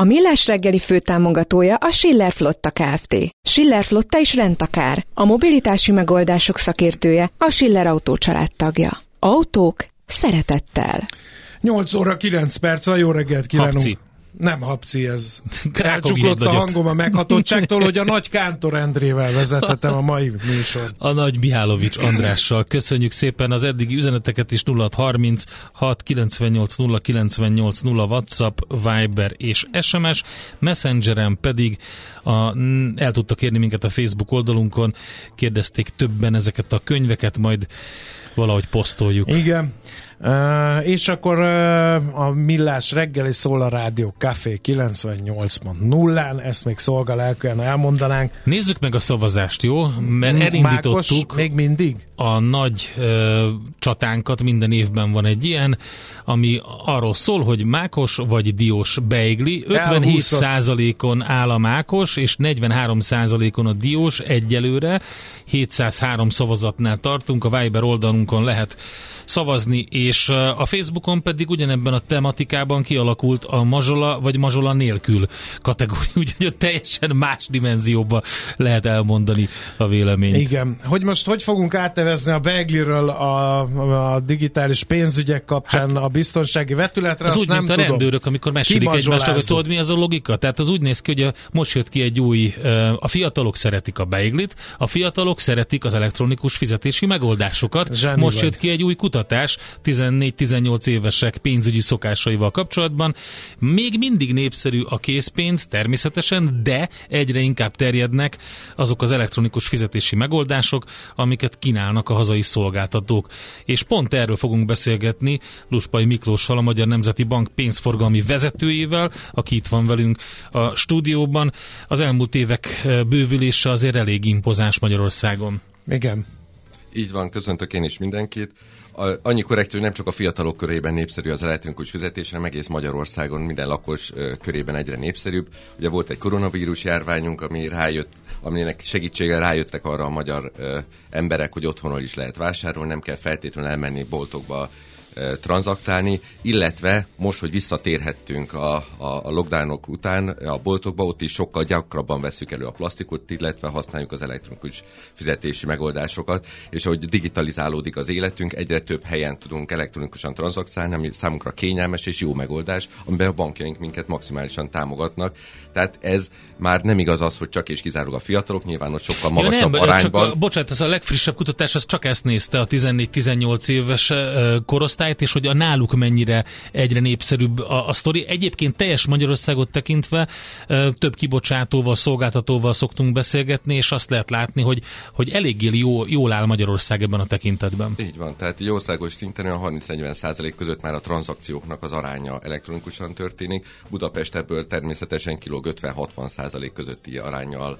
A Millás reggeli főtámogatója a Schiller Flotta Kft. Schiller Flotta is rendtakár. A mobilitási megoldások szakértője a Schiller Autó tagja. Autók szeretettel. 8 óra 9 perc, a jó reggelt kívánunk. Hapci. Nem hapci ez. Elcsuklott a hangom a meghatottságtól, hogy a nagy Kántor Endrével vezetettem a mai műsor. A nagy Mihálovics Andrással. Köszönjük szépen az eddigi üzeneteket is 0630 698 098 0 WhatsApp, Viber és SMS. Messengeren pedig a, el tudtak érni minket a Facebook oldalunkon. Kérdezték többen ezeket a könyveket, majd valahogy posztoljuk. Igen. Uh, és akkor uh, a Millás reggeli szól a rádió Café 98.0-án, ezt még szolgál el, elmondanánk. Nézzük meg a szavazást, jó? Mert elindítottuk Mákos, még mindig? a nagy uh, csatánkat, minden évben van egy ilyen, ami arról szól, hogy mákos vagy diós beigli. 57%-on áll a mákos, és 43%-on a diós egyelőre. 703 szavazatnál tartunk, a Viber oldalunkon lehet szavazni, és a Facebookon pedig ugyanebben a tematikában kialakult a mazsola vagy mazsola nélkül kategória, úgyhogy teljesen más dimenzióba lehet elmondani a véleményt. Igen. Hogy most hogy fogunk átnevezni a Begliről a, a digitális pénzügyek kapcsán hát, a biztonsági vetületre, az azt úgy, nem mint a tudom. rendőrök, amikor mesélik egymást, hogy tudod, mi az a logika? Tehát az úgy néz ki, hogy a, most jött ki egy új, a fiatalok szeretik a beiglit, a fiatalok szeretik az elektronikus fizetési megoldásokat. Zsáni most vagy. jött ki egy új kutatás 14-18 évesek pénzügyi szokásaival kapcsolatban. Még mindig népszerű a készpénz természetesen, de egyre inkább terjednek azok az elektronikus fizetési megoldások, amiket kínálnak a hazai szolgáltatók. És pont erről fogunk beszélgetni Luspai Miklóssal, a Magyar Nemzeti Bank pénzforgalmi vezetőjével, aki itt van velünk a stúdióban. Az elmúlt évek bővülése azért elég impozáns Magyarországon. Igen. Így van, köszöntök én is mindenkit. A, annyi korrekció, nem csak a fiatalok körében népszerű az elektronikus fizetés, hanem egész Magyarországon minden lakos ö, körében egyre népszerűbb. Ugye volt egy koronavírus járványunk, ami rájött, aminek segítséggel rájöttek arra a magyar ö, emberek, hogy otthonról is lehet vásárolni, nem kell feltétlenül elmenni boltokba tranzaktálni, illetve most, hogy visszatérhettünk a, a, a lockdownok után a boltokba, ott is sokkal gyakrabban veszük elő a plastikot, illetve használjuk az elektronikus fizetési megoldásokat, és ahogy digitalizálódik az életünk, egyre több helyen tudunk elektronikusan tranzaktálni, ami számunkra kényelmes és jó megoldás, amiben a bankjaink minket maximálisan támogatnak. Tehát ez már nem igaz az, hogy csak és kizárólag a fiatalok, nyilván ott sokkal magasabb ja, nem, arányban. Csak, bocsánat, ez a legfrissebb kutatás, az csak ezt nézte a 14-18 éves ö, korosztályt, és hogy a náluk mennyire egyre népszerűbb a, a sztori. Egyébként teljes Magyarországot tekintve több kibocsátóval, szolgáltatóval szoktunk beszélgetni, és azt lehet látni, hogy, hogy eléggé jó, jól áll Magyarország ebben a tekintetben. Így van, tehát egy országos szinten olyan 30-40 százalék között már a tranzakcióknak az aránya elektronikusan történik. Budapest ebből természetesen kilóg 50-60 százalék közötti arányjal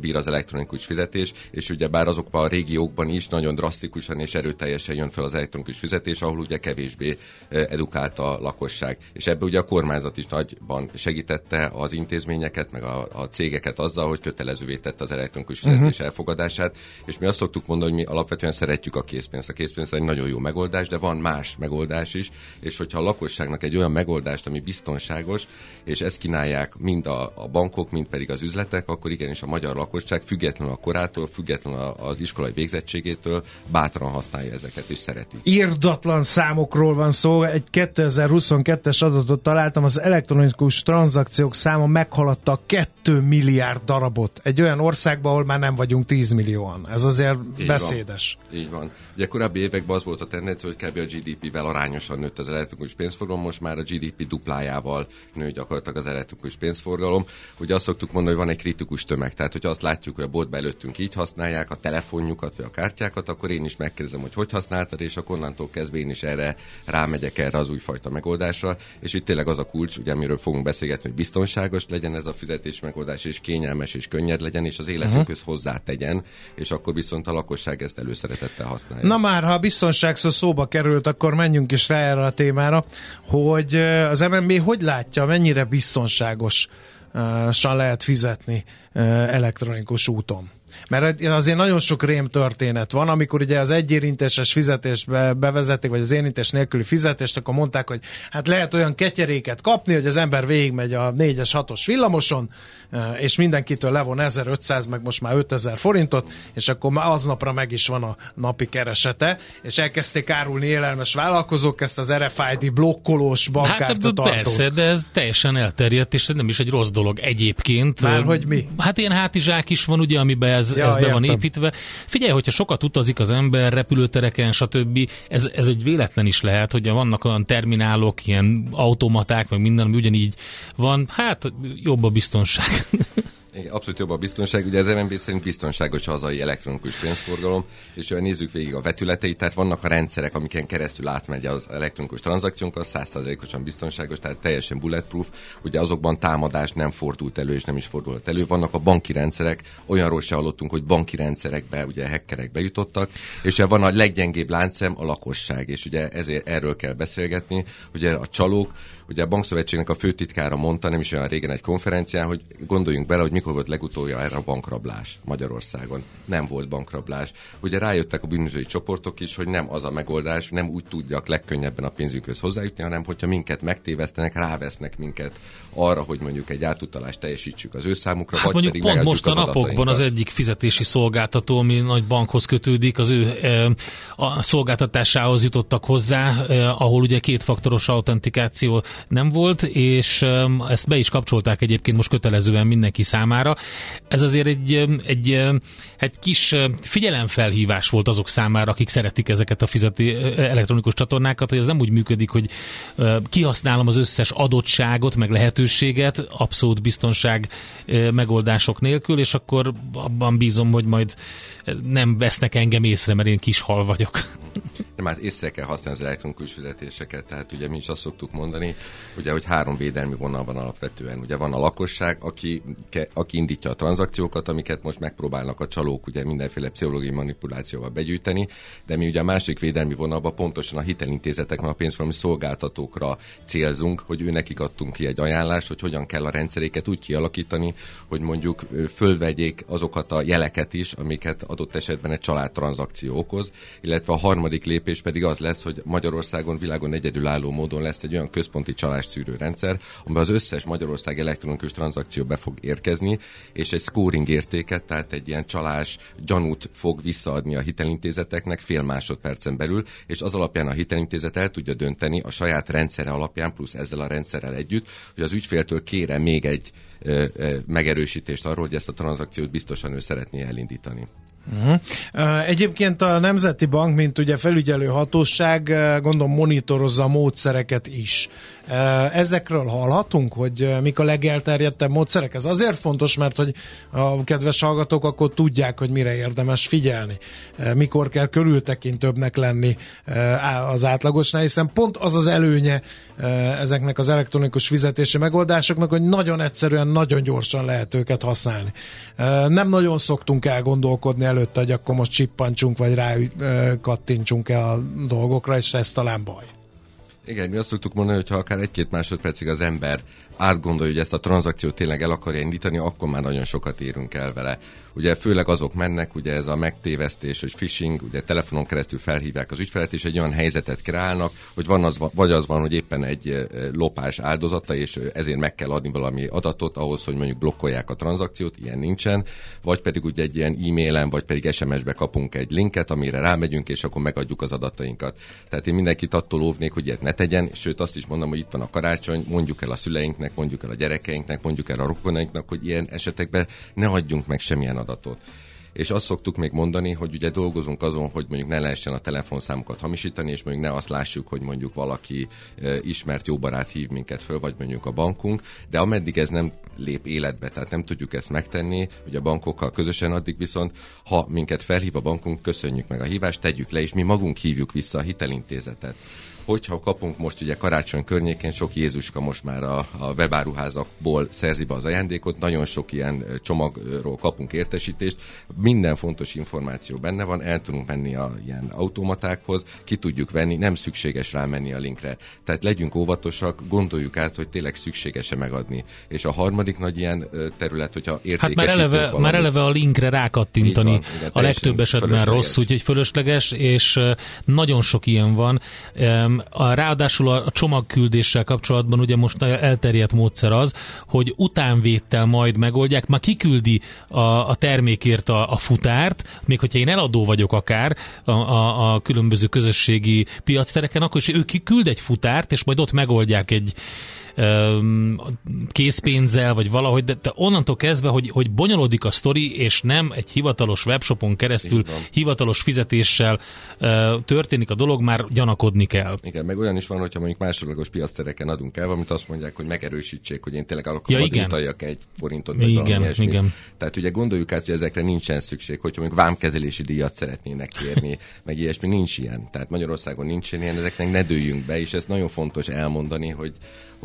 bír az elektronikus fizetés, és ugye bár azokban a régiókban is nagyon drasztikusan és erőteljesen jön fel az elektronikus fizetés, ahol ugye kevésbé e, edukált a lakosság. És ebbe ugye a kormányzat is nagyban segítette az intézményeket, meg a, a cégeket azzal, hogy kötelezővé tette az elektronikus fizetés uh-huh. elfogadását, és mi azt szoktuk mondani, hogy mi alapvetően szeretjük a készpénzt. A készpénz egy nagyon jó megoldás, de van más megoldás is, és hogyha a lakosságnak egy olyan megoldást, ami biztonságos, és ezt kínálják mind a, a bankok, mind pedig az üzletek, akkor igenis a magyar lakosság függetlenül a korától, függetlenül az iskolai végzettségétől bátran használja ezeket és szereti. Irdatlan számokról van szó. Egy 2022-es adatot találtam, az elektronikus tranzakciók száma meghaladta a 2 milliárd darabot. Egy olyan országban, ahol már nem vagyunk 10 millióan. Ez azért Így beszédes. Van. Így van. Ugye korábbi években az volt a tendencia, hogy kb. a GDP-vel arányosan nőtt az elektronikus pénzforgalom, most már a GDP duplájával nő gyakorlatilag az elektronikus pénzforgalom. Ugye azt szoktuk mondani, hogy van egy kritikus tömeg, tehát hogy azt látjuk, hogy a boltba előttünk így használják a telefonjukat vagy a kártyákat, akkor én is megkérdezem, hogy hogy használtad, és akkor onnantól kezdve én is is erre rámegyek erre az újfajta megoldásra, és itt tényleg az a kulcs, ugye amiről fogunk beszélgetni, hogy biztonságos legyen ez a fizetés megoldás, és kényelmes és könnyed legyen, és az életünkhöz uh-huh. hozzá tegyen, és akkor viszont a lakosság ezt előszeretettel használja. Na már, ha a biztonság szó szóba került, akkor menjünk is rá erre a témára, hogy az MNB hogy látja, mennyire biztonságos lehet fizetni elektronikus úton. Mert azért nagyon sok rém történet van, amikor ugye az egyérintéses fizetést bevezették, vagy az érintés nélküli fizetést, akkor mondták, hogy hát lehet olyan ketyeréket kapni, hogy az ember végigmegy a 4-es, 6-os villamoson, és mindenkitől levon 1500, meg most már 5000 forintot, és akkor már aznapra meg is van a napi keresete, és elkezdték árulni élelmes vállalkozók ezt az RFID blokkolós bankkártya Hát persze, de ez teljesen elterjedt, és nem is egy rossz dolog egyébként. Már hogy mi? Hát ilyen hátizsák is van, ugye, amiben ez, ja, ez be van építve. Figyelj, hogyha sokat utazik az ember, repülőtereken, stb., ez, ez egy véletlen is lehet, hogy vannak olyan terminálok, ilyen automaták, meg minden, ami ugyanígy van, hát jobb a biztonság. Igen, abszolút jobb a biztonság. Ugye az MNB szerint biztonságos a hazai elektronikus pénzforgalom, és ha nézzük végig a vetületeit, tehát vannak a rendszerek, amiken keresztül átmegy az elektronikus tranzakciónk, az százszázalékosan biztonságos, tehát teljesen bulletproof. Ugye azokban támadás nem fordult elő, és nem is fordult elő. Vannak a banki rendszerek, olyanról se hallottunk, hogy banki rendszerekbe ugye hackerek bejutottak, és van a leggyengébb láncem a lakosság, és ugye ezért erről kell beszélgetni, ugye a csalók, Ugye a Bankszövetségnek a főtitkára mondta, nem is olyan régen egy konferencián, hogy gondoljunk bele, hogy mikor volt legutolja erre a bankrablás Magyarországon. Nem volt bankrablás. Ugye rájöttek a bűnözői csoportok is, hogy nem az a megoldás, nem úgy tudjak legkönnyebben a pénzünkhöz hozzájutni, hanem hogyha minket megtévesztenek, rávesznek minket arra, hogy mondjuk egy átutalást teljesítsük az ő számukra, hát vagy mondjuk pedig pont most a napokban az egyik fizetési szolgáltató, ami nagy bankhoz kötődik, az ő a szolgáltatásához jutottak hozzá, ahol ugye kétfaktoros autentikáció nem volt, és ezt be is kapcsolták egyébként most kötelezően mindenki számára. Ez azért egy, egy, egy kis figyelemfelhívás volt azok számára, akik szeretik ezeket a fizeti elektronikus csatornákat, hogy ez nem úgy működik, hogy kihasználom az összes adottságot, meg lehetőséget, abszolút biztonság megoldások nélkül, és akkor abban bízom, hogy majd nem vesznek engem észre, mert én kis hal vagyok. De már észre kell használni az elektronikus fizetéseket, tehát ugye mi is azt szoktuk mondani, ugye, hogy három védelmi vonal van alapvetően. Ugye van a lakosság, aki, ke, aki indítja a tranzakciókat, amiket most megpróbálnak a csalók ugye mindenféle pszichológiai manipulációval begyűjteni, de mi ugye a másik védelmi vonalban pontosan a hitelintézeteknek, a pénzformi szolgáltatókra célzunk, hogy ő nekik adtunk ki egy ajánlást, hogy hogyan kell a rendszeréket úgy kialakítani, hogy mondjuk fölvegyék azokat a jeleket is, amiket adott esetben egy családtranzakció okoz, illetve a harmadik lépés pedig az lesz, hogy Magyarországon világon egyedülálló módon lesz egy olyan központi csalásszűrő rendszer, amiben az összes Magyarország elektronikus tranzakció be fog érkezni, és egy scoring értéket, tehát egy ilyen csalás gyanút fog visszaadni a hitelintézeteknek fél másodpercen belül, és az alapján a hitelintézet el tudja dönteni a saját rendszere alapján, plusz ezzel a rendszerrel együtt, hogy az ügyféltől kére még egy megerősítést arról, hogy ezt a tranzakciót biztosan ő szeretné elindítani. Uh-huh. Egyébként a Nemzeti Bank, mint ugye felügyelő hatóság, gondolom monitorozza a módszereket is. Ezekről hallhatunk, hogy mik a legelterjedtebb módszerek? Ez azért fontos, mert hogy a kedves hallgatók akkor tudják, hogy mire érdemes figyelni. Mikor kell körültekintőbbnek lenni az átlagosnál, hiszen pont az az előnye ezeknek az elektronikus fizetési megoldásoknak, hogy nagyon egyszerűen, nagyon gyorsan lehet őket használni. Nem nagyon szoktunk elgondolkodni előtte, hogy akkor most csippancsunk, vagy rá kattintsunk el a dolgokra, és ez talán baj. Igen, mi azt szoktuk mondani, hogy ha akár egy-két másodpercig az ember átgondolja, hogy ezt a tranzakciót tényleg el akarja indítani, akkor már nagyon sokat érünk el vele. Ugye főleg azok mennek, ugye ez a megtévesztés, hogy phishing, ugye telefonon keresztül felhívják az ügyfelet, és egy olyan helyzetet kreálnak, hogy van az, vagy az van, hogy éppen egy lopás áldozata, és ezért meg kell adni valami adatot ahhoz, hogy mondjuk blokkolják a tranzakciót, ilyen nincsen, vagy pedig ugye egy ilyen e-mailen, vagy pedig SMS-be kapunk egy linket, amire rámegyünk, és akkor megadjuk az adatainkat. Tehát én mindenkit attól óvnék, hogy ilyet ne tegyen, sőt azt is mondom, hogy itt van a karácsony, mondjuk el a szüleinknek, mondjuk el a gyerekeinknek, mondjuk el a rokonainknak, hogy ilyen esetekben ne adjunk meg semmilyen adatot. És azt szoktuk még mondani, hogy ugye dolgozunk azon, hogy mondjuk ne lehessen a telefonszámokat hamisítani, és mondjuk ne azt lássuk, hogy mondjuk valaki ismert jó barát hív minket föl, vagy mondjuk a bankunk, de ameddig ez nem lép életbe, tehát nem tudjuk ezt megtenni, hogy a bankokkal közösen addig viszont, ha minket felhív a bankunk, köszönjük meg a hívást, tegyük le, és mi magunk hívjuk vissza a hitelintézetet hogyha kapunk most ugye karácsony környékén, sok Jézuska most már a, a webáruházakból szerzi be az ajándékot, nagyon sok ilyen csomagról kapunk értesítést, minden fontos információ benne van, el tudunk menni a ilyen automatákhoz, ki tudjuk venni, nem szükséges rámenni a linkre. Tehát legyünk óvatosak, gondoljuk át, hogy tényleg szükséges-e megadni. És a harmadik nagy ilyen terület, hogyha értékesítünk Hát már eleve, valamit, már eleve a linkre rákattintani van, igen, a legtöbb esetben rossz, úgyhogy fölösleges, és nagyon sok ilyen van. A, ráadásul a csomagküldéssel kapcsolatban ugye most elterjedt módszer az, hogy utánvéttel majd megoldják, ma kiküldi a, a termékért a, a futárt, még hogyha én eladó vagyok akár a, a, a különböző közösségi piactereken, akkor is ő kiküld egy futárt, és majd ott megoldják egy készpénzzel, vagy valahogy, de, de onnantól kezdve, hogy, hogy bonyolódik a sztori, és nem egy hivatalos webshopon keresztül hivatalos fizetéssel történik a dolog, már gyanakodni kell. Igen, meg olyan is van, hogyha mondjuk másodlagos piactereken adunk el, amit azt mondják, hogy megerősítsék, hogy én tényleg akkor ja, igen. utaljak egy forintot, vagy igen, igen. Tehát ugye gondoljuk át, hogy ezekre nincsen szükség, hogyha mondjuk vámkezelési díjat szeretnének kérni, meg ilyesmi, nincs ilyen. Tehát Magyarországon nincs ilyen, ezeknek ne dőljünk be, és ez nagyon fontos elmondani, hogy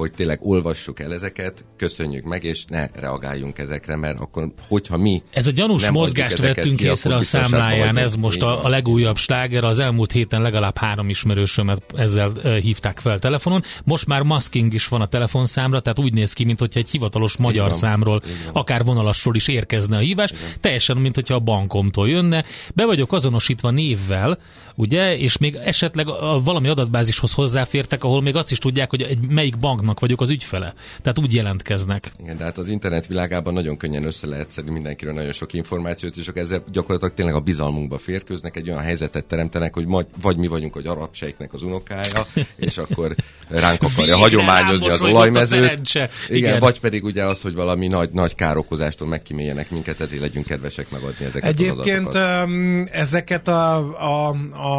hogy tényleg olvassuk el ezeket, köszönjük meg, és ne reagáljunk ezekre, mert akkor, hogyha mi... Ez a gyanús mozgást vettünk ki, észre a számláján, ez most a, a legújabb sláger, az elmúlt héten legalább három ismerősömet ezzel hívták fel telefonon. Most már masking is van a telefonszámra, tehát úgy néz ki, mintha egy hivatalos magyar Igen. számról, akár vonalasról is érkezne a hívás, Igen. teljesen, mint hogyha a bankomtól jönne. Be vagyok azonosítva névvel, ugye, és még esetleg a, valami adatbázishoz hozzáfértek, ahol még azt is tudják, hogy egy melyik banknak vagyok az ügyfele. Tehát úgy jelentkeznek. Igen, de hát az internet világában nagyon könnyen össze lehet szedni mindenkiről nagyon sok információt, és akkor ezzel gyakorlatilag tényleg a bizalmunkba férkőznek, egy olyan helyzetet teremtenek, hogy vagy mi vagyunk, hogy arab sejknek az unokája, és akkor ránk akarja hagyományozni az olajmezőt. Igen, Igen, vagy pedig ugye az, hogy valami nagy, nagy károkozástól megkíméljenek minket, ezért legyünk kedvesek megadni ezeket Egyébként az adatokat. ezeket a, a, a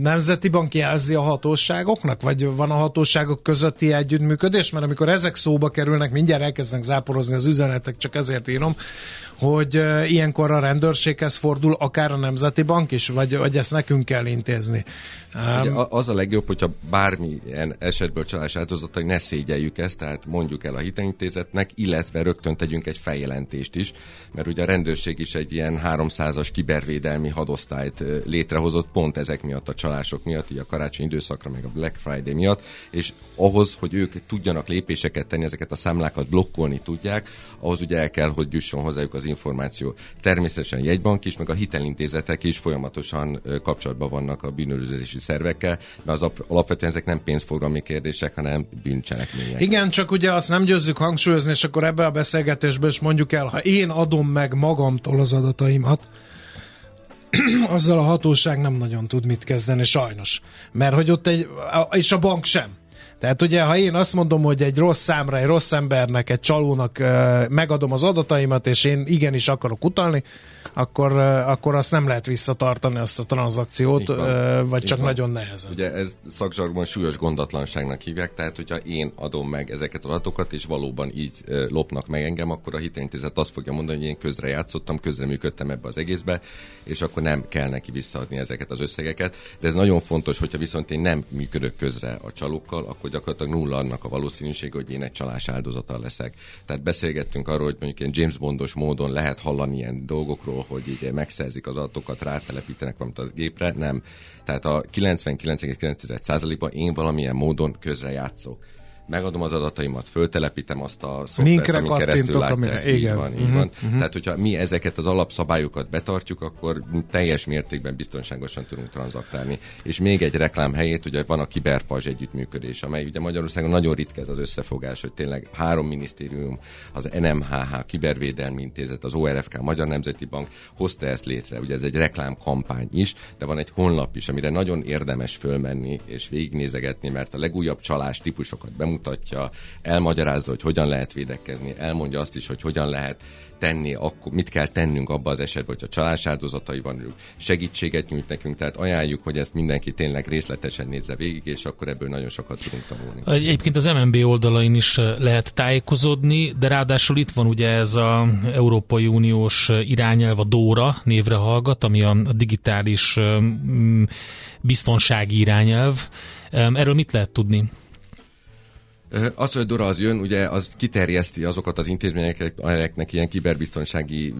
Nemzeti Bank jelzi a hatóságoknak, vagy van a hatóságok közötti együttműködés? Mert amikor ezek szóba kerülnek, mindjárt elkezdenek záporozni az üzenetek, csak ezért írom, hogy ilyenkor a rendőrséghez fordul akár a Nemzeti Bank is, vagy, vagy ezt nekünk kell intézni. Ugye az a legjobb, hogyha bármilyen esetből csalás áldozatai ne szégyeljük ezt, tehát mondjuk el a hitelintézetnek, illetve rögtön tegyünk egy feljelentést is, mert ugye a rendőrség is egy ilyen 300-as kibervédelmi hadosztályt létrehozott pont ezek miatt a csalások miatt, így a karácsony időszakra, meg a Black Friday miatt, és ahhoz, hogy ők tudjanak lépéseket tenni, ezeket a számlákat blokkolni tudják, ahhoz ugye el kell, hogy jusson hozzájuk az információ. Természetesen jegybank is, meg a hitelintézetek is folyamatosan kapcsolatban vannak a bűnözési szervekkel, mert az alapvetően ezek nem pénzforgalmi kérdések, hanem bűncselekmények. Igen, csak ugye azt nem győzzük hangsúlyozni, és akkor ebbe a beszélgetésben is mondjuk el, ha én adom meg magamtól az adataimat, azzal a hatóság nem nagyon tud mit kezdeni, sajnos. Mert hogy ott egy, és a bank sem. Tehát ugye, ha én azt mondom, hogy egy rossz számra, egy rossz embernek, egy csalónak megadom az adataimat, és én igenis akarok utalni, akkor, akkor azt nem lehet visszatartani, azt a tranzakciót, vagy csak nagyon nehezen. Ugye ez szakzsargban súlyos gondatlanságnak hívják, tehát hogyha én adom meg ezeket az adatokat, és valóban így lopnak meg engem, akkor a hitelintézet azt fogja mondani, hogy én közre játszottam, közreműködtem ebbe az egészbe, és akkor nem kell neki visszaadni ezeket az összegeket. De ez nagyon fontos, hogyha viszont én nem működök közre a csalókkal, akkor gyakorlatilag nulla annak a valószínűség, hogy én egy csalás áldozata leszek. Tehát beszélgettünk arról, hogy mondjuk ilyen James Bondos módon lehet hallani ilyen dolgokról, hogy így megszerzik az adatokat, rátelepítenek valamit a gépre, nem. Tehát a 99,9%-ban én valamilyen módon közre játszok megadom az adataimat, föltelepítem azt a szoftvert, amin keresztül látják. Amire, igen. Így van, így uh-huh, van. Uh-huh. Tehát, hogyha mi ezeket az alapszabályokat betartjuk, akkor teljes mértékben biztonságosan tudunk tranzaktálni. És még egy reklám helyét, ugye van a Kiberpazs együttműködés, amely ugye Magyarországon nagyon ritka ez az összefogás, hogy tényleg három minisztérium, az NMHH, Kibervédelmi Intézet, az ORFK, Magyar Nemzeti Bank hozta ezt létre. Ugye ez egy reklámkampány is, de van egy honlap is, amire nagyon érdemes fölmenni és végignézegetni, mert a legújabb csalás típusokat bemutatják, bemutatja, elmagyarázza, hogy hogyan lehet védekezni, elmondja azt is, hogy hogyan lehet tenni, akkor mit kell tennünk abba az esetben, hogyha csalás áldozatai van, segítséget nyújt nekünk, tehát ajánljuk, hogy ezt mindenki tényleg részletesen nézze végig, és akkor ebből nagyon sokat tudunk tanulni. Egyébként az MNB oldalain is lehet tájékozódni, de ráadásul itt van ugye ez az Európai Uniós irányelv, a DORA névre hallgat, ami a digitális biztonsági irányelv. Erről mit lehet tudni? Az, hogy Dora az jön, ugye az kiterjeszti azokat az intézményeket, amelyeknek ilyen kiberbiztonsági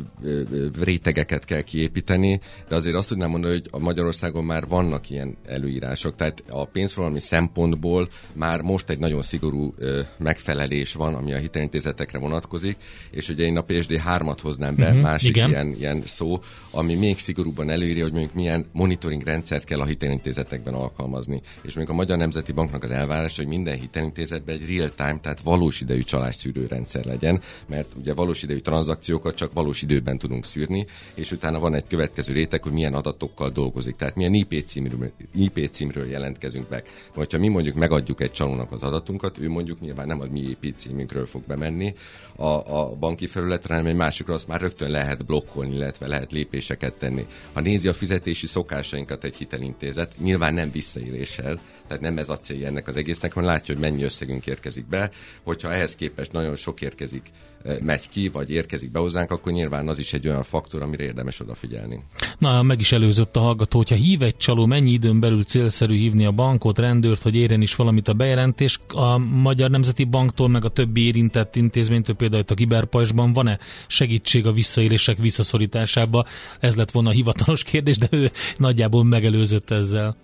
rétegeket kell kiépíteni, de azért azt tudnám mondani, hogy a Magyarországon már vannak ilyen előírások, tehát a pénzforgalmi szempontból már most egy nagyon szigorú megfelelés van, ami a hitelintézetekre vonatkozik, és ugye én a PSD 3-at hoznám be, uh-huh, másik ilyen, ilyen szó, ami még szigorúbban előírja, hogy mondjuk milyen monitoring rendszert kell a hitelintézetekben alkalmazni. És mondjuk a Magyar Nemzeti Banknak az elvárás, hogy minden hitelintézetben egy real-time, tehát valós idejű csalásszűrő rendszer legyen, mert ugye valós idejű tranzakciókat csak valós időben tudunk szűrni, és utána van egy következő réteg, hogy milyen adatokkal dolgozik, tehát milyen IP címről, IP címről jelentkezünk meg. Vagy ha mi mondjuk megadjuk egy csalónak az adatunkat, ő mondjuk nyilván nem a mi IP címünkről fog bemenni a, a banki felületre, hanem egy másikra azt már rögtön lehet blokkolni, illetve lehet lépéseket tenni. Ha nézi a fizetési szokásainkat egy hitelintézet, nyilván nem visszaéléssel, tehát nem ez a célja ennek az egésznek, hanem látja, hogy mennyi összegünk érkezik be. Hogyha ehhez képest nagyon sok érkezik, eh, megy ki, vagy érkezik be hozzánk, akkor nyilván az is egy olyan faktor, amire érdemes odafigyelni. Na, meg is előzött a hallgató, hogyha hív egy csaló, mennyi időn belül célszerű hívni a bankot, rendőrt, hogy érjen is valamit a bejelentés. A Magyar Nemzeti Banktól, meg a többi érintett intézménytől, például itt a Kiberpajsban van-e segítség a visszaélések visszaszorításába? Ez lett volna a hivatalos kérdés, de ő nagyjából megelőzött ezzel.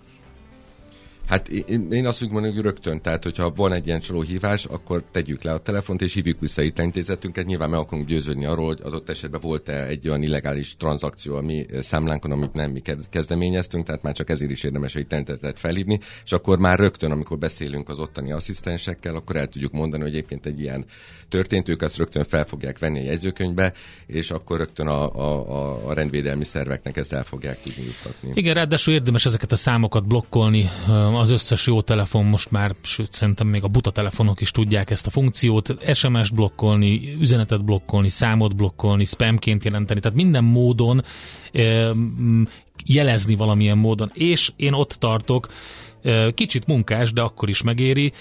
Hát én, én azt mondom, hogy rögtön, tehát hogyha van egy ilyen hívás, akkor tegyük le a telefont és hívjuk vissza itt intézetünket. Nyilván meg akarunk győződni arról, hogy adott esetben volt-e egy olyan illegális tranzakció a mi számlánkon, amit nem mi kezdeményeztünk, tehát már csak ezért is érdemes egy tentetet felhívni, és akkor már rögtön, amikor beszélünk az ottani asszisztensekkel, akkor el tudjuk mondani, hogy egyébként egy ilyen történt, ők azt rögtön fel fogják venni a jegyzőkönyvbe, és akkor rögtön a, a, a rendvédelmi szerveknek ezt el fogják tudni juttatni. Igen, ráadásul érdemes ezeket a számokat blokkolni az összes jó telefon most már, sőt szerintem még a buta telefonok is tudják ezt a funkciót, SMS blokkolni, üzenetet blokkolni, számot blokkolni, spamként jelenteni, tehát minden módon jelezni valamilyen módon. És én ott tartok, Kicsit munkás, de akkor is megéri,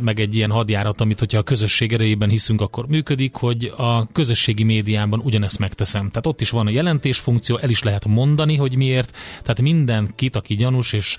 meg egy ilyen hadjárat, amit hogyha a közösség erejében hiszünk, akkor működik, hogy a közösségi médiában ugyanezt megteszem. Tehát ott is van a jelentés funkció, el is lehet mondani, hogy miért. Tehát mindenkit, aki gyanús és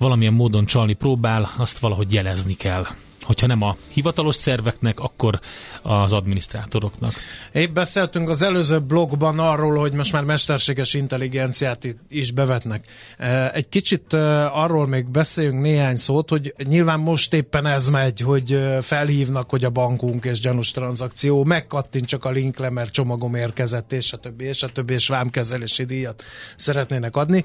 valamilyen módon csalni próbál, azt valahogy jelezni kell hogyha nem a hivatalos szerveknek, akkor az adminisztrátoroknak. Épp beszéltünk az előző blogban arról, hogy most már mesterséges intelligenciát is bevetnek. E, egy kicsit e, arról még beszéljünk néhány szót, hogy nyilván most éppen ez megy, hogy e, felhívnak, hogy a bankunk és gyanús tranzakció, megkattint csak a linkle, mert csomagom érkezett, és a többi, és a többi, és vámkezelési díjat szeretnének adni,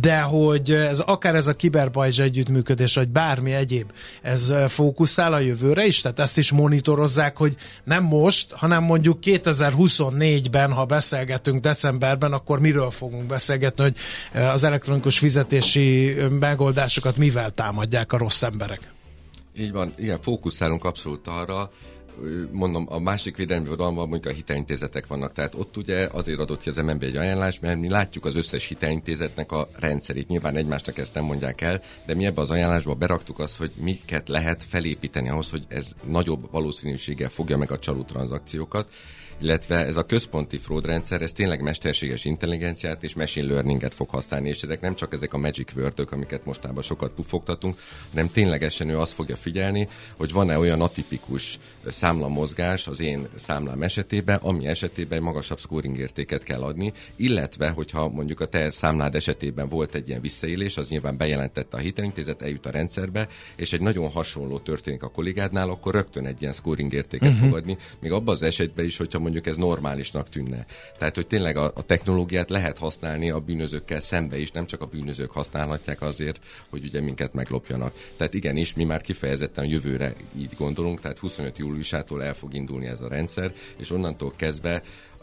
de hogy ez akár ez a kiberbajzs együttműködés, vagy bármi egyéb, ez fókusz fókuszál a jövőre is? Tehát ezt is monitorozzák, hogy nem most, hanem mondjuk 2024-ben, ha beszélgetünk decemberben, akkor miről fogunk beszélgetni, hogy eh, az elektronikus fizetési eh, megoldásokat mivel támadják a rossz emberek? Így van, igen, fókuszálunk abszolút arra, mondom, a másik védelmi oldalban mondjuk a hitelintézetek vannak, tehát ott ugye azért adott ki az MNB egy ajánlás, mert mi látjuk az összes hitelintézetnek a rendszerét. Nyilván egymásnak ezt nem mondják el, de mi ebbe az ajánlásba beraktuk azt, hogy miket lehet felépíteni ahhoz, hogy ez nagyobb valószínűséggel fogja meg a csaló tranzakciókat illetve ez a központi fraud rendszer, ez tényleg mesterséges intelligenciát és machine learninget fog használni, és ezek nem csak ezek a magic word amiket mostában sokat pufogtatunk, hanem ténylegesen ő azt fogja figyelni, hogy van-e olyan atipikus számlamozgás az én számlám esetében, ami esetében magasabb scoring értéket kell adni, illetve, hogyha mondjuk a te számlád esetében volt egy ilyen visszaélés, az nyilván bejelentette a hitelintézet, eljut a rendszerbe, és egy nagyon hasonló történik a kollégádnál, akkor rögtön egy ilyen scoring értéket uh-huh. fog adni, még abban az esetben is, hogyha mondjuk ez normálisnak tűnne. Tehát, hogy tényleg a, a technológiát lehet használni a bűnözőkkel szembe is, nem csak a bűnözők használhatják azért, hogy ugye minket meglopjanak. Tehát igenis, mi már kifejezetten jövőre így gondolunk, tehát 25 júliusától el fog indulni ez a rendszer, és onnantól kezdve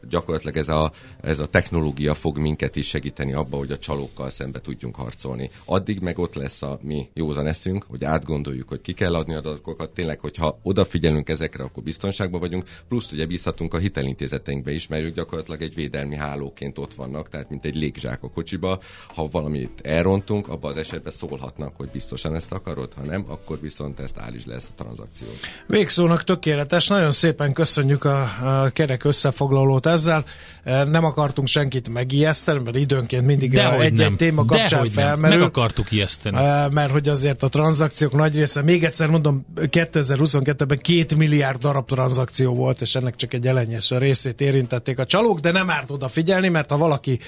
gyakorlatilag ez a, ez a technológia fog minket is segíteni abba, hogy a csalókkal szembe tudjunk harcolni. Addig meg ott lesz a mi józan eszünk, hogy átgondoljuk, hogy ki kell adni adatokat, tényleg, hogyha odafigyelünk ezekre, akkor biztonságban vagyunk, plusz ugye bízhatunk a hitelintézeteinkbe is, mert ők gyakorlatilag egy védelmi hálóként ott vannak, tehát mint egy légzsák a kocsiba. Ha valamit elrontunk, abban az esetben szólhatnak, hogy biztosan ezt akarod, ha nem, akkor viszont ezt állítsd le ezt a tranzakciót. Végszónak tökéletes, nagyon szépen köszönjük a, a kerek összefoglalót ezzel. Nem akartunk senkit megijeszteni, mert időnként mindig egy-egy téma kapcsán Dehogy felmerül. Nem. Meg akartuk ijeszteni. Mert hogy azért a tranzakciók nagy része, még egyszer mondom, 2022-ben két milliárd darab tranzakció volt, és ennek csak egy elenyes részét érintették a csalók, de nem árt oda figyelni, mert ha valaki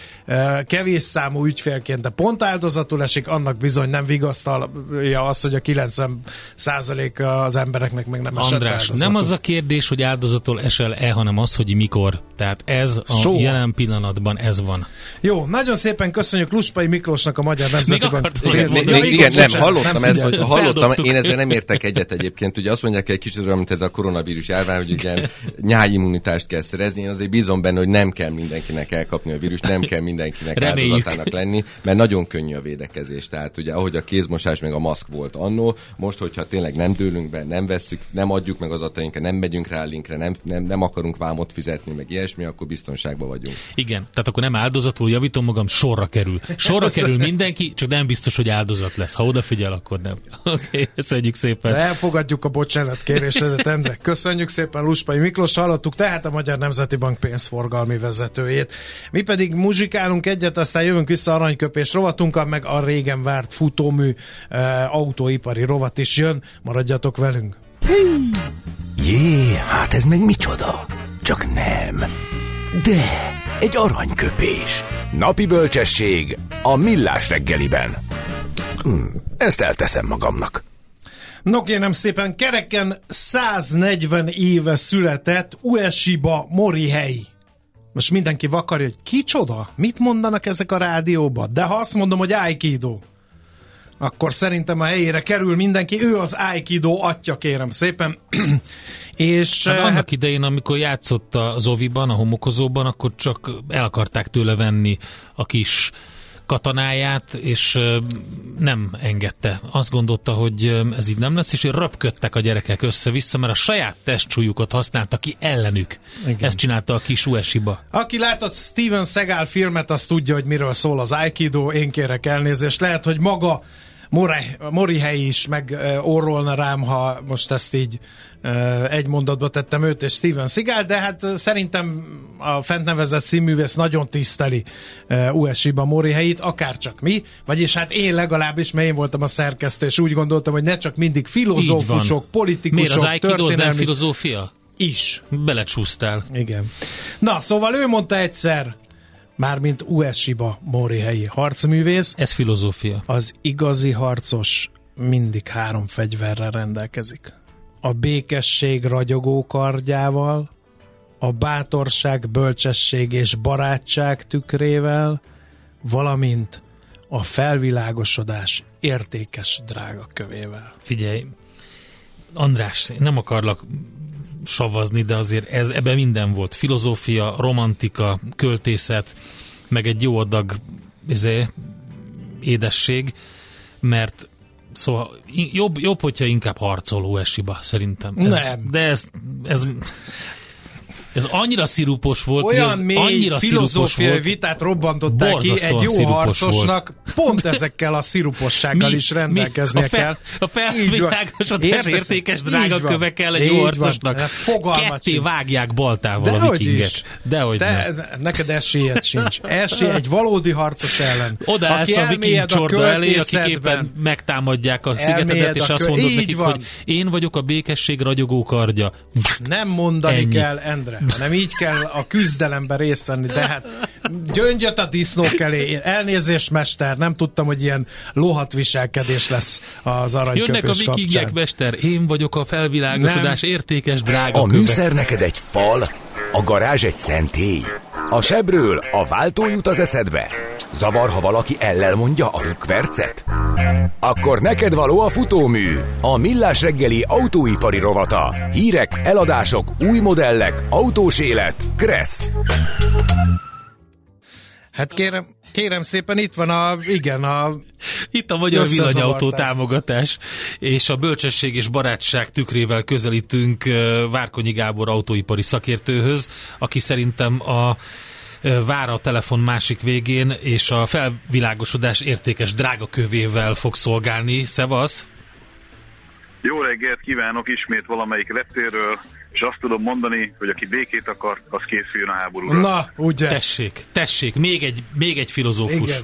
kevés számú ügyfélként, de pont áldozatul esik, annak bizony nem vigasztalja az, hogy a 90 százalék az embereknek meg nem esett András, nem az a kérdés, hogy áldozatul esel-e, hanem az, hogy mikor. Tehát ez a Soha. jelen pillanatban ez van. Jó, nagyon szépen köszönjük Luspai Miklósnak a Magyar Nemzetiben. Igen, igen, igen, nem, hallottam, nem ez, hogy hallottam, én ezzel nem értek egyet egyébként. Ugye azt mondják egy kicsit olyan, mint ez a koronavírus járvány, hogy ugye nyájimmunitást kell szerezni. Én azért bízom benne, hogy nem kell mindenkinek elkapni a vírust, nem kell mindenkinek Reméljük. áldozatának lenni, mert nagyon könnyű a védekezés. Tehát ugye ahogy a kézmosás meg a maszk volt annó, most, hogyha tényleg nem dőlünk be, nem vesszük, nem adjuk meg az adatainkat, nem megyünk rá a linkre, nem, nem, nem akarunk vámot fizetni, meg ilyesmi, akkor biztonságban vagyunk. Igen, tehát akkor nem áldozatul javítom magam, sorra kerül. Sorra kerül mindenki, csak nem biztos, hogy áldozat lesz. Ha odafigyel, akkor nem. Oké, okay, köszönjük szépen. Elfogadjuk a bocsánat kérésedet, Endre. Köszönjük szépen Luspai Miklós, hallottuk tehát a Magyar Nemzeti Bank pénzforgalmi vezetőjét. Mi pedig muzsikálunk egyet, aztán jövünk vissza aranyköpés rovatunkkal, meg a régen várt futómű e, autóipari rovat is jön. Maradjatok velünk! Jé, hát ez meg micsoda? Csak nem. De, egy aranyköpés. Napi bölcsesség a millás reggeliben. Hm, ezt elteszem magamnak. No kérem szépen, kereken 140 éve született Ueshiba Morihei. Most mindenki vakarja, hogy kicsoda? Mit mondanak ezek a rádióba? De ha azt mondom, hogy Aikido, akkor szerintem a helyére kerül mindenki. Ő az Aikido atya, kérem szépen. És, hát annak hát, idején, amikor játszott az Oviban, a homokozóban, akkor csak el akarták tőle venni a kis katanáját, és nem engedte. Azt gondolta, hogy ez így nem lesz, és röpködtek a gyerekek össze-vissza, mert a saját testsúlyukat használta ki ellenük. Igen. Ezt csinálta a kis Uesiba. Aki látott Steven Seagal filmet, az tudja, hogy miről szól az Aikido. Én kérek elnézést. Lehet, hogy maga Mori hely is meg orrolna rám, ha most ezt így egy mondatba tettem őt és Steven Seagal, de hát szerintem a fent nevezett színművész nagyon tiszteli USI-ba Mori helyét, akár csak mi, vagyis hát én legalábbis, mert én voltam a szerkesztő, és úgy gondoltam, hogy ne csak mindig filozófusok, politikusok, Miért az Aikido nem filozófia? Is. Belecsúsztál. Igen. Na, szóval ő mondta egyszer, mármint Ueshiba helyi harcművész. Ez filozófia. Az igazi harcos mindig három fegyverrel rendelkezik. A békesség ragyogó kardjával, a bátorság, bölcsesség és barátság tükrével, valamint a felvilágosodás értékes drága kövével. Figyelj, András, nem akarlak savazni, de azért ez, ebben minden volt. Filozófia, romantika, költészet, meg egy jó adag izé, édesség, mert szóval jobb, jobb, hogyha inkább harcoló esiba, szerintem. Ez, nem. De ez, ez ez annyira szirupos volt, Olyan hogy ez mély annyira filozófiai volt, vitát robbantották ki egy jó harcosnak, volt. pont ezekkel a szirupossággal Mi? is rendelkeznie Mi? A fel, kell. A felvilágosodás értékes drága köve kell egy jó harcosnak. Ketté vágják baltával De a vikinget. Dehogy Te, nem. Neked esélyed sincs. Esély egy valódi harcos ellen. Oda állsz a viking csorda elé, akik éppen megtámadják a szigetedet, és azt mondod nekik, hogy én vagyok a békesség ragyogó kardja. Nem mondani kell, Endre hanem így kell a küzdelemben részt venni, de hát gyöngyöt a disznók elé. Elnézést, mester, nem tudtam, hogy ilyen lohat viselkedés lesz az aranyköpés Jönnek a vikingek, mester, én vagyok a felvilágosodás nem. értékes drága A köve. műszer neked egy fal, A garázs egy szentély? A sebről a váltó jut az eszedbe? Zavar, ha valaki ellel mondja a rükvercet? Akkor neked való a futómű, a millás reggeli autóipari rovata. Hírek, eladások, új modellek, autós élet. Kressz. Hát kérem, kérem szépen, itt van a, igen, a... Itt a Magyar Villanyautó támogatás, és a bölcsesség és barátság tükrével közelítünk Várkonyi Gábor autóipari szakértőhöz, aki szerintem a vár a telefon másik végén, és a felvilágosodás értékes drága kövével fog szolgálni. Szevasz! Jó reggelt kívánok ismét valamelyik reptéről, és azt tudom mondani, hogy aki békét akar, az készüljön a háborúra. Na, ugye. Tessék, tessék, még egy, még egy filozófus. Igen.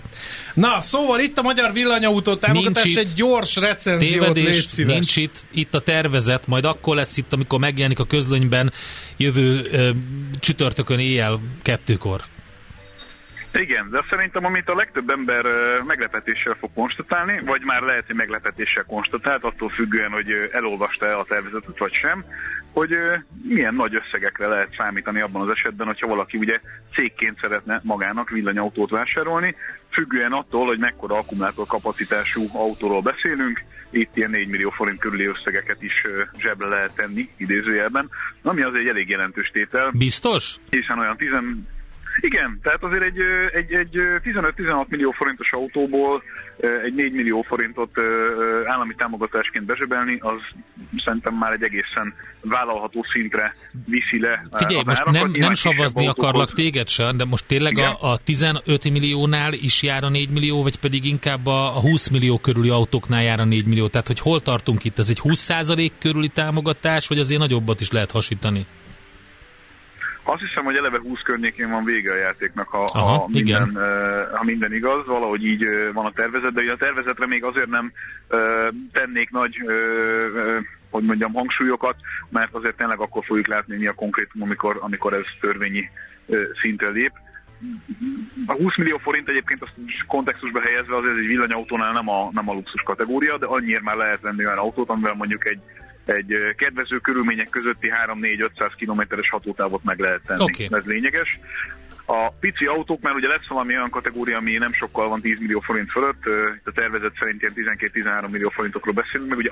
Na, szóval itt a Magyar Villanyautó támogatás, egy gyors recenziót, tévedés, légy Nincs itt, itt a tervezet, majd akkor lesz itt, amikor megjelenik a közlönyben jövő ö, csütörtökön éjjel kettőkor. Igen, de szerintem amit a legtöbb ember meglepetéssel fog konstatálni, vagy már lehet, hogy meglepetéssel konstatált, attól függően, hogy elolvasta-e a tervezetet vagy sem, hogy milyen nagy összegekre lehet számítani abban az esetben, hogyha valaki ugye cégként szeretne magának villanyautót vásárolni, függően attól, hogy mekkora akkumulátor kapacitású autóról beszélünk, itt ilyen 4 millió forint körüli összegeket is zsebre lehet tenni, idézőjelben, ami az egy elég jelentős tétel. Biztos? Hiszen olyan 10, igen, tehát azért egy, egy, egy 15-16 millió forintos autóból egy 4 millió forintot állami támogatásként bezsebelni, az szerintem már egy egészen vállalható szintre viszi le Figyelj, most nem, nem savazni akarlak téged sem, de most tényleg a, a 15 milliónál is jár a 4 millió, vagy pedig inkább a 20 millió körüli autóknál jár a 4 millió? Tehát, hogy hol tartunk itt? Ez egy 20% körüli támogatás, vagy azért nagyobbat is lehet hasítani? Azt hiszem, hogy eleve 20 környékén van vége a játéknak, ha, Aha, ha, minden, ha minden igaz, valahogy így van a tervezet, de a tervezetre még azért nem tennék nagy hogy mondjam, hangsúlyokat, mert azért tényleg akkor fogjuk látni, mi a konkrétum, amikor, amikor ez törvényi szintre lép. A 20 millió forint egyébként azt kontextusba helyezve azért egy villanyautónál nem a, nem a luxus kategória, de annyiért már lehet venni olyan autót, amivel mondjuk egy egy kedvező körülmények közötti 3-4-500 kilométeres hatótávot meg lehet tenni. Okay. Ez lényeges. A pici autók, mert ugye lesz valami olyan kategória, ami nem sokkal van 10 millió forint fölött, a tervezet szerint ilyen 12-13 millió forintokról beszélünk, meg ugye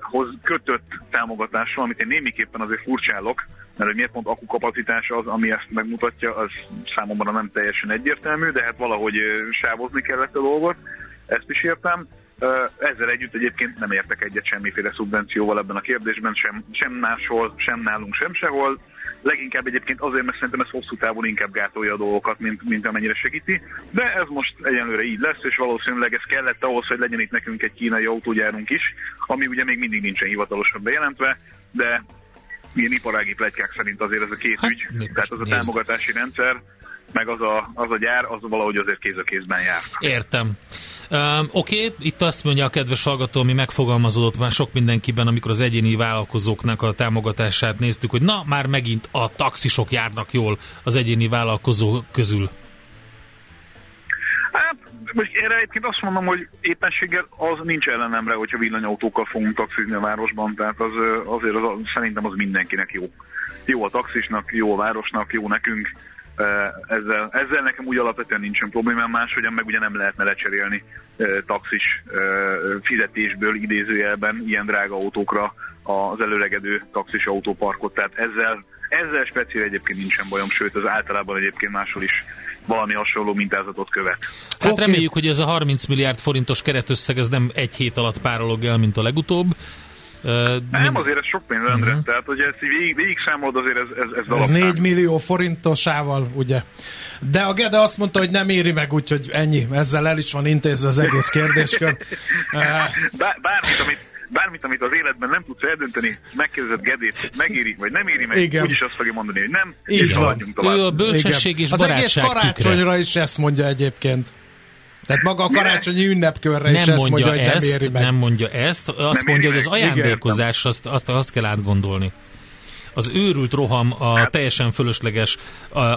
hoz kötött támogatásról, amit én némiképpen azért furcsálok, mert hogy miért pont akukapacitás az, ami ezt megmutatja, az számomra nem teljesen egyértelmű, de hát valahogy sávozni kellett a dolgot, ezt is értem. Ezzel együtt egyébként nem értek egyet semmiféle szubvencióval ebben a kérdésben, sem, sem máshol, sem nálunk, sem sehol. Leginkább egyébként azért, mert szerintem ez hosszú távon inkább gátolja a dolgokat, mint, mint amennyire segíti. De ez most egyenlőre így lesz, és valószínűleg ez kellett ahhoz, hogy legyen itt nekünk egy kínai autógyárunk is, ami ugye még mindig nincsen hivatalosan bejelentve, de milyen iparági plegykák szerint azért ez a két hát, ügy, tehát az a támogatási rendszer, meg az a, az a gyár, az valahogy azért kéz a kézben jár. Értem. Um, Oké, okay, itt azt mondja a kedves hallgató, ami megfogalmazódott már sok mindenkiben, amikor az egyéni vállalkozóknak a támogatását néztük, hogy na, már megint a taxisok járnak jól az egyéni vállalkozó közül. Hát, most erre egyébként azt mondom, hogy éppenséggel az nincs ellenemre, hogyha villanyautókkal fogunk taxizni a városban, tehát az, azért az, szerintem az mindenkinek jó. Jó a taxisnak, jó a városnak, jó nekünk ezzel, ezzel nekem úgy alapvetően nincsen problémám, máshogyan meg ugye nem lehetne lecserélni taxis fizetésből idézőjelben ilyen drága autókra az előregedő taxis autóparkot, tehát ezzel, ezzel speciál egyébként nincsen bajom, sőt az általában egyébként máshol is valami hasonló mintázatot követ. Hát okay. reméljük, hogy ez a 30 milliárd forintos keretösszeg ez nem egy hét alatt párolog el, mint a legutóbb, Uh, nem, azért ez sok pénz, Endre. Uh-huh. Tehát, hogy ezt végig, végig számolod, azért ez Ez, ez, ez 4 millió forintosával, ugye. De a Gede azt mondta, hogy nem éri meg, úgyhogy ennyi. Ezzel el is van intézve az egész kérdéskör. Bár, bármit, amit bármit, amit az életben nem tudsz eldönteni, megkérdezed Gedét, megéri, vagy nem éri meg, Igen. úgyis azt fogja mondani, hogy nem, Így és van. tovább. Ő a bölcsesség Igen. és Az egész karácsonyra tükre. is ezt mondja egyébként. Tehát maga a karácsonyi ünnepkörre nem is ezt mondja, mondja, hogy ezt, nem éri meg. Nem mondja ezt, azt nem mondja, hogy az ajándékozás, azt, azt, azt kell átgondolni. az őrült roham a hát. teljesen fölösleges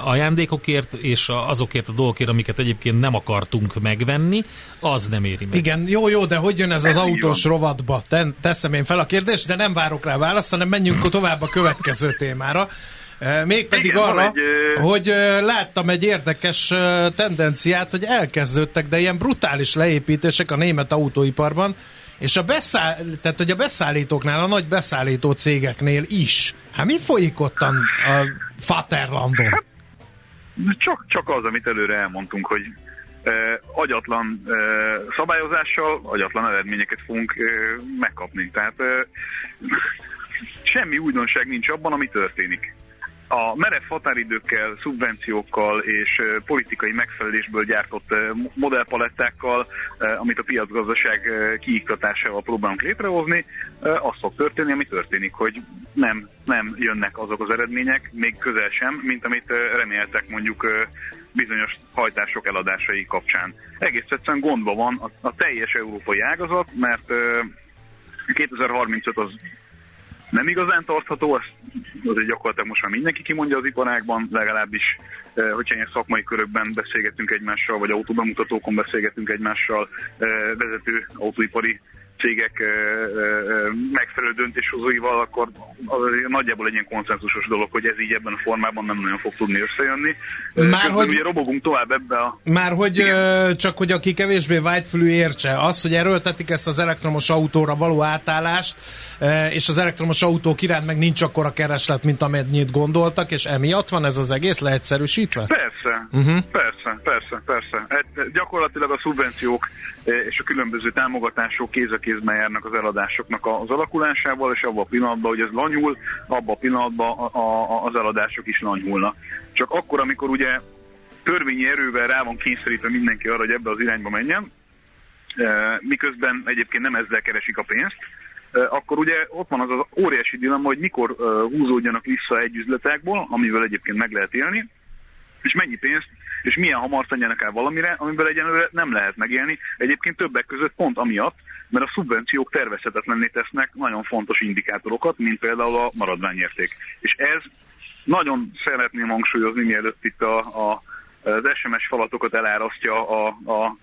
ajándékokért, és azokért a dolgokért, amiket egyébként nem akartunk megvenni, az nem éri meg. Igen, jó, jó, de hogy jön ez az autós rovatba? Teszem én fel a kérdést, de nem várok rá választ, hanem menjünk tovább a következő témára. Mégpedig Igen, arra, egy, hogy láttam egy érdekes tendenciát, hogy elkezdődtek, de ilyen brutális leépítések a német autóiparban, és a, beszáll, tehát, hogy a beszállítóknál, a nagy beszállító cégeknél is. Hát mi folyik ottan a Faterlandon? Hát, csak, csak az, amit előre elmondtunk, hogy eh, agyatlan eh, szabályozással agyatlan eredményeket fogunk eh, megkapni. Tehát eh, semmi újdonság nincs abban, ami történik a merev határidőkkel, szubvenciókkal és politikai megfelelésből gyártott modellpalettákkal, amit a piacgazdaság kiiktatásával próbálunk létrehozni, az fog történni, ami történik, hogy nem, nem jönnek azok az eredmények, még közel sem, mint amit reméltek mondjuk bizonyos hajtások eladásai kapcsán. Egész egyszerűen gondba van a teljes európai ágazat, mert 2035 az nem igazán tartható, az, azért gyakorlatilag most már mindenki kimondja az iparágban, legalábbis eh, hogyha ilyen szakmai körökben beszélgetünk egymással, vagy autóbemutatókon beszélgetünk egymással, eh, vezető autóipari cégek megfelelő döntéshozóival, akkor az nagyjából egy ilyen konszenzusos dolog, hogy ez így ebben a formában nem nagyon fog tudni összejönni. Már Közben hogy, ugye robogunk tovább ebbe a... Már hogy igen. csak hogy aki kevésbé vágyfülű értse, az, hogy erőltetik ezt az elektromos autóra való átállást, és az elektromos autók iránt meg nincs akkora kereslet, mint amennyit gondoltak, és emiatt van ez az egész leegyszerűsítve? Persze, uh-huh. persze, persze, persze. Hát, gyakorlatilag a szubvenciók és a különböző támogatások kéz a kézben járnak az eladásoknak az alakulásával, és abban a pillanatban, hogy ez lanyul, abban a pillanatban a, a, az eladások is lanyulnak. Csak akkor, amikor ugye törvényi erővel rá van kényszerítve mindenki arra, hogy ebbe az irányba menjen, miközben egyébként nem ezzel keresik a pénzt, akkor ugye ott van az az óriási dilemma, hogy mikor húzódjanak vissza egy üzletekból, amivel egyébként meg lehet élni, és mennyi pénzt, és milyen hamar tegyenek el valamire, amiből egyenlőre nem lehet megélni. Egyébként többek között pont amiatt, mert a szubvenciók tervezhetetlenné tesznek nagyon fontos indikátorokat, mint például a maradványérték. És ez nagyon szeretném hangsúlyozni, mielőtt itt a, a, az SMS falatokat elárasztja a, a, a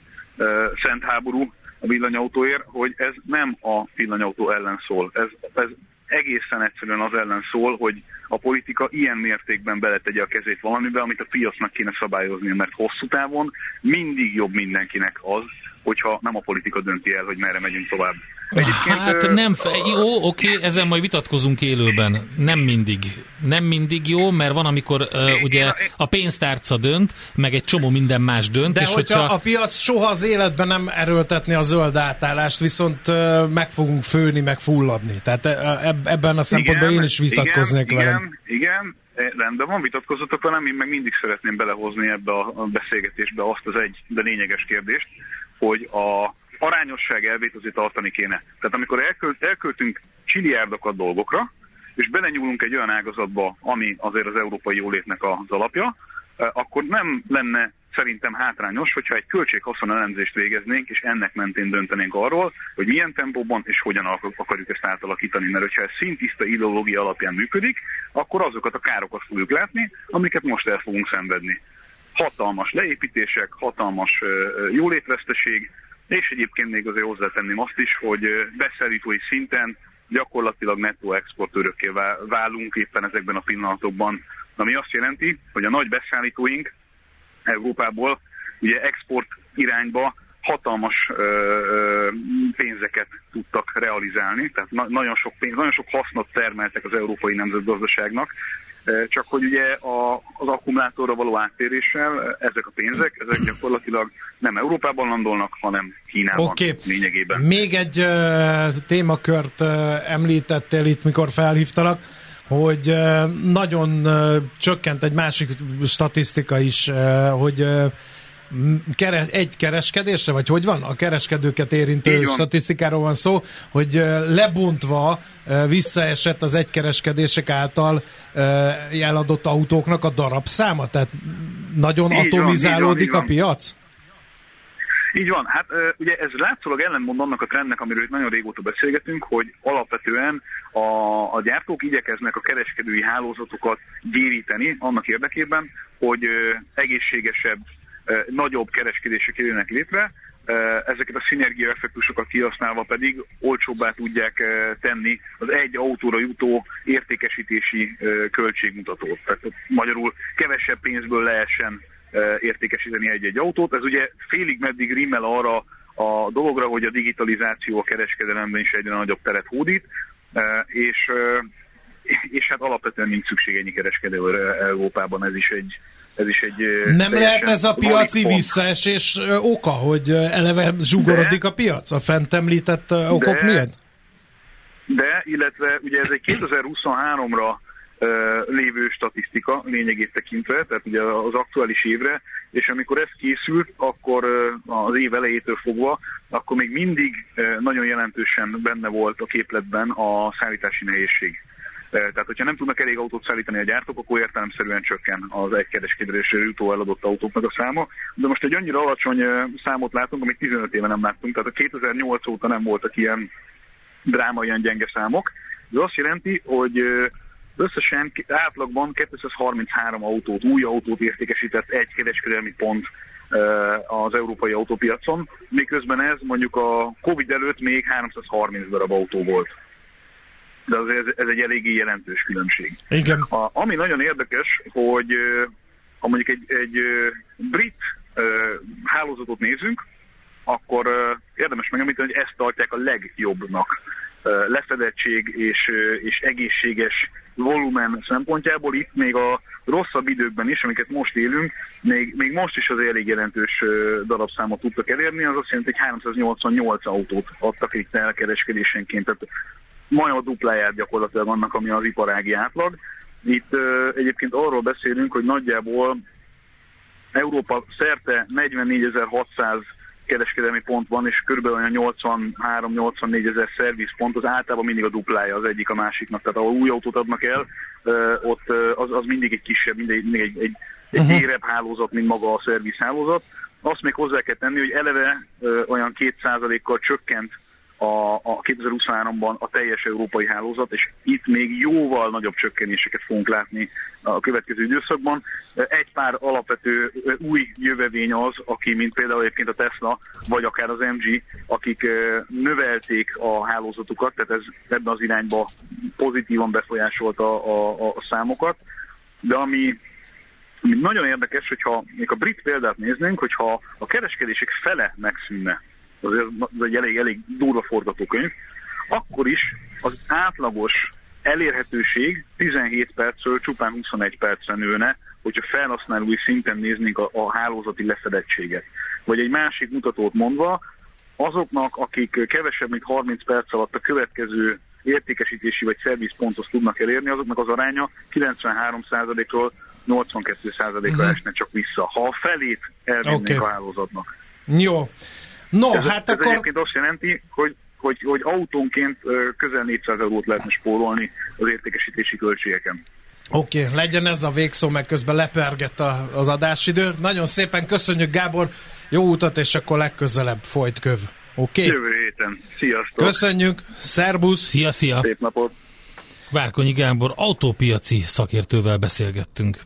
szent háború a villanyautóért, hogy ez nem a villanyautó ellen szól. Ez, ez egészen egyszerűen az ellen szól, hogy a politika ilyen mértékben beletegye a kezét valamibe, amit a piacnak kéne szabályozni, mert hosszú távon mindig jobb mindenkinek az, hogyha nem a politika dönti el, hogy merre megyünk tovább. Egyébként, hát nem, fe, jó, oké, ezen majd vitatkozunk élőben. Nem mindig. Nem mindig jó, mert van, amikor uh, ugye a pénztárca dönt, meg egy csomó minden más dönt. De és hogyha, hogyha a piac soha az életben nem erőltetni a zöld átállást, viszont uh, meg fogunk főni, meg fulladni. Tehát ebben a szempontból igen, én is vitatkoznék igen, velem. Igen, igen, rendben van, vitatkozatok velem, én meg mindig szeretném belehozni ebbe a beszélgetésbe azt az egy, de lényeges kérdést, hogy a arányosság elvét azért tartani kéne. Tehát amikor elkölt, elköltünk csiliárdokat dolgokra, és belenyúlunk egy olyan ágazatba, ami azért az európai jólétnek az alapja, akkor nem lenne szerintem hátrányos, hogyha egy költséghaszon elemzést végeznénk, és ennek mentén döntenénk arról, hogy milyen tempóban és hogyan akarjuk ezt átalakítani. Mert hogyha ez szintiszta ideológia alapján működik, akkor azokat a károkat fogjuk látni, amiket most el fogunk szenvedni. Hatalmas leépítések, hatalmas jólétveszteség, és egyébként még azért hozzátenném azt is, hogy beszállítói szinten gyakorlatilag nettó exportőrökké válunk éppen ezekben a pillanatokban, ami azt jelenti, hogy a nagy beszállítóink Európából ugye export irányba hatalmas ö, ö, pénzeket tudtak realizálni, tehát na- nagyon sok pénz, nagyon sok hasznot termeltek az európai nemzetgazdaságnak, csak hogy ugye a, az akkumulátorra való áttéréssel ezek a pénzek, ezek gyakorlatilag nem Európában landolnak, hanem Kínában okay. lényegében. Még egy uh, témakört uh, említettél itt, mikor felhívtalak, hogy uh, nagyon uh, csökkent egy másik statisztika is, uh, hogy uh, keres, egy kereskedésre, vagy hogy van? A kereskedőket érintő statisztikáról van szó, hogy lebontva visszaesett az egykereskedések által eladott autóknak a darabszáma, tehát nagyon így atomizálódik van, a piac? Így van. Hát ugye ez látszólag ellenmond annak a trendnek, amiről itt nagyon régóta beszélgetünk, hogy alapvetően a, a gyártók igyekeznek a kereskedői hálózatokat gyéríteni annak érdekében, hogy egészségesebb, nagyobb kereskedések jöjjenek létre, ezeket a szinergia effektusokat kihasználva pedig olcsóbbá tudják tenni az egy autóra jutó értékesítési költségmutatót. Tehát magyarul kevesebb pénzből lehessen értékesíteni egy-egy autót. Ez ugye félig meddig rimmel arra a dologra, hogy a digitalizáció a kereskedelemben is egyre nagyobb teret hódít, és, és hát alapvetően nincs szükség ennyi kereskedőre Európában, ez is egy, ez is egy Nem lehet ez a piaci visszaesés oka, hogy eleve zsugorodik de, a piac a fent említett okok de, miatt? De, illetve ugye ez egy 2023-ra lévő statisztika lényegét tekintve, tehát ugye az aktuális évre, és amikor ez készült, akkor az év elejétől fogva, akkor még mindig nagyon jelentősen benne volt a képletben a szállítási nehézség. Tehát, hogyha nem tudnak elég autót szállítani a gyártók, akkor értelemszerűen csökken az egykereskedésre jutó eladott autóknak a száma. De most egy annyira alacsony számot látunk, amit 15 éve nem láttunk, tehát a 2008 óta nem voltak ilyen dráma, ilyen gyenge számok. Ez azt jelenti, hogy Összesen átlagban 233 autót, új autót értékesített egy kereskedelmi pont az európai autópiacon, miközben ez mondjuk a Covid előtt még 330 darab autó volt. De azért ez, egy eléggé jelentős különbség. Igen. A, ami nagyon érdekes, hogy ha mondjuk egy, egy brit hálózatot nézünk, akkor érdemes megemlíteni, hogy ezt tartják a legjobbnak lefedettség és, és egészséges volumen szempontjából itt még a rosszabb időkben is, amiket most élünk, még, még most is az elég jelentős darabszámot tudtak elérni, az azt jelenti, hogy 388 autót adtak itt elkereskedésenként, tehát majdnem a dupláját gyakorlatilag annak, ami az iparági átlag. Itt egyébként arról beszélünk, hogy nagyjából Európa szerte 44.600 kereskedelmi pont van, és kb. olyan 83-84 ezer szervizpont, az általában mindig a duplája az egyik a másiknak. Tehát ahol új autót adnak el, ott az, az mindig egy kisebb, mindig, mindig egy, egy, egy uh-huh. érebb hálózat, mint maga a szervizhálózat. Azt még hozzá kell tenni, hogy eleve olyan 2%-kal csökkent a, a 2023-ban a teljes európai hálózat, és itt még jóval nagyobb csökkenéseket fogunk látni a következő időszakban. Egy pár alapvető új jövevény az, aki, mint például egyébként a Tesla, vagy akár az MG, akik növelték a hálózatukat, tehát ez ebben az irányba pozitívan befolyásolta a, a, a számokat, de ami ami nagyon érdekes, hogyha még a brit példát néznénk, hogyha a kereskedések fele megszűnne azért az egy elég, elég durva forgatókönyv, akkor is az átlagos elérhetőség 17 percről csupán 21 percre nőne, hogyha felhasználói szinten néznénk a, a hálózati lefedettséget. Vagy egy másik mutatót mondva, azoknak, akik kevesebb, mint 30 perc alatt a következő értékesítési vagy szervizponthoz tudnak elérni, azoknak az aránya 93%-ról 82%-ra uh-huh. esne csak vissza, ha a felét elvinnénk okay. a hálózatnak. Jó. No, ez, hát ez akkor... egyébként azt jelenti, hogy, hogy, hogy autónként közel 400 eurót lehetne spórolni az értékesítési költségeken. Oké, okay, legyen ez a végszó, meg közben lepergett a, az adásidő. Nagyon szépen köszönjük, Gábor, jó utat, és akkor legközelebb folyt köv. Oké? Okay? Jövő héten. Sziasztok! Köszönjük, szerbusz! Szia, szia! Szép napot! Várkonyi Gábor autópiaci szakértővel beszélgettünk.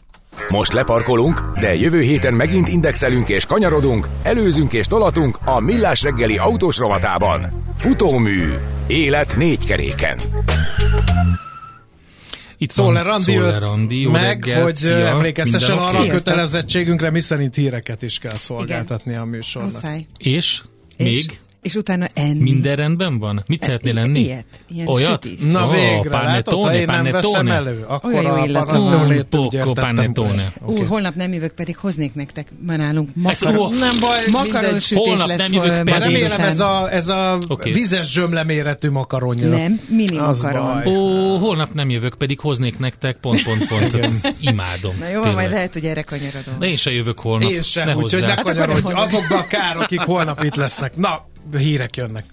Most leparkolunk, de jövő héten megint indexelünk és kanyarodunk, előzünk és tolatunk a Millás reggeli autós rovatában. Futómű. Élet négy keréken. Itt Szoller Andi jött meg, reggelt, hogy szia, emlékeztessen arra a kötelezettségünkre, miszerint híreket is kell szolgáltatni Igen. a műsornak. Muszáj. És? Még? És? utána enni. Minden rendben van? Mit e, szeretnél lenni? Ilyet, ilyen Olyat? Sütis. Na oh, végre, panettone, látod, én nem veszem elő, akkor Olyan a panettone panettone. Okay. Holnap nem jövök, pedig hoznék nektek, ma nálunk makaron. Ez, nem baj, makaron sütés holnap lesz nem jövök, ma remélem ez a, ez a okay. vizes zsömleméretű makaronja. Nem, mini makaron. Ó, holnap nem jövök, pedig hoznék nektek pont, pont, pont. Imádom. Na jó, majd lehet, hogy erre kanyarodom. De én se jövök holnap. Én sem, úgyhogy ne kanyarodj azokba a kár, akik holnap itt lesznek. Na, hírek jönnek.